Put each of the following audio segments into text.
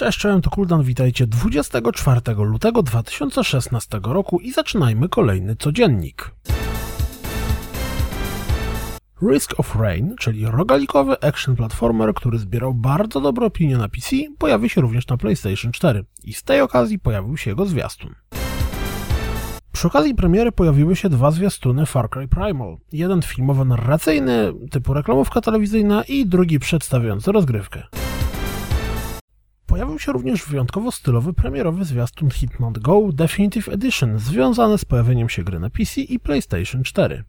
Cześć, czołem, to Kuldan, witajcie 24 lutego 2016 roku i zaczynajmy kolejny codziennik. Risk of Rain, czyli rogalikowy action platformer, który zbierał bardzo dobre opinie na PC, pojawi się również na PlayStation 4 i z tej okazji pojawił się jego zwiastun. Przy okazji premiery pojawiły się dwa zwiastuny Far Cry Primal. Jeden filmowo-narracyjny, typu reklamówka telewizyjna i drugi przedstawiający rozgrywkę. Pojawił się również wyjątkowo stylowy premierowy zwiastun Hitman Go Definitive Edition, związany z pojawieniem się gry na PC i PlayStation 4.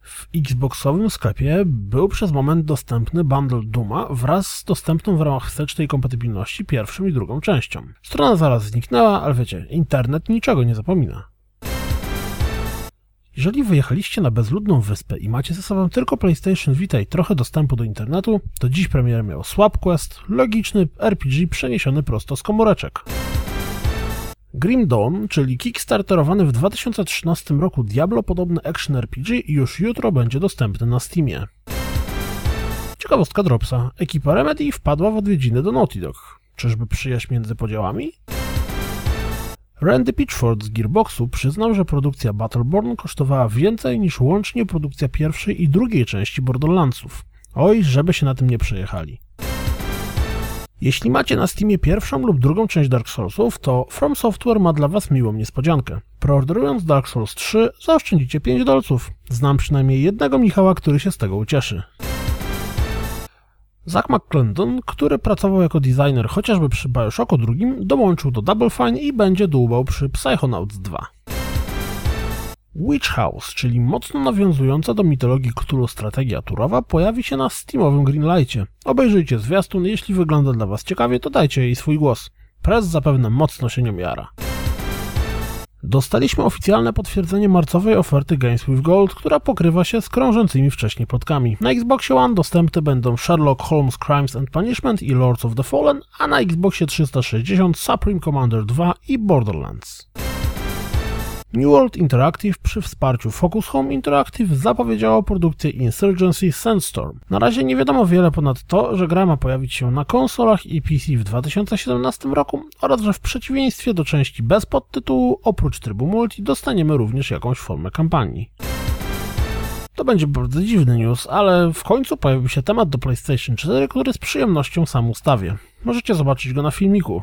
W Xboxowym sklepie był przez moment dostępny bundle Duma wraz z dostępną w ramach wstecznej kompatybilności pierwszą i drugą częścią. Strona zaraz zniknęła, ale wiecie, internet niczego nie zapomina. Jeżeli wyjechaliście na bezludną wyspę i macie ze sobą tylko PlayStation Vita i trochę dostępu do internetu, to dziś premierę miał Swap Quest, logiczny RPG przeniesiony prosto z komóreczek. Grim Dawn, czyli kickstarterowany w 2013 roku Diablo-podobny action RPG już jutro będzie dostępny na Steamie. Ciekawostka Dropsa. Ekipa Remedy wpadła w odwiedziny do Naughty Dog. Czyżby przyjaźń między podziałami? Randy Pitchford z Gearboxu przyznał, że produkcja Battleborn kosztowała więcej niż łącznie produkcja pierwszej i drugiej części Borderlandsów. Oj, żeby się na tym nie przejechali. Jeśli macie na Steamie pierwszą lub drugą część Dark Soulsów, to From Software ma dla Was miłą niespodziankę. Preorderując Dark Souls 3 zaoszczędzicie 5 dolców. Znam przynajmniej jednego Michała, który się z tego ucieszy. Zach McClendon, który pracował jako designer chociażby przy Bioshocku II, dołączył do Double Fine i będzie dłubał przy Psychonauts 2. Witch House, czyli mocno nawiązująca do mitologii Cthulhu strategia turowa, pojawi się na Steamowym Greenlightie. Obejrzyjcie zwiastun, jeśli wygląda dla Was ciekawie, to dajcie jej swój głos. Press zapewne mocno się nią jara. Dostaliśmy oficjalne potwierdzenie marcowej oferty Games with Gold, która pokrywa się z krążącymi wcześniej plotkami. Na Xboxie One dostępne będą Sherlock Holmes Crimes and Punishment i Lords of the Fallen, a na Xboxie 360 Supreme Commander 2 i Borderlands. New World Interactive przy wsparciu Focus Home Interactive zapowiedziało produkcję Insurgency Sandstorm. Na razie nie wiadomo wiele ponad to, że gra ma pojawić się na konsolach i PC w 2017 roku oraz że w przeciwieństwie do części bez podtytułu, oprócz trybu multi dostaniemy również jakąś formę kampanii. To będzie bardzo dziwny news, ale w końcu pojawił się temat do PlayStation 4, który z przyjemnością sam ustawię. Możecie zobaczyć go na filmiku.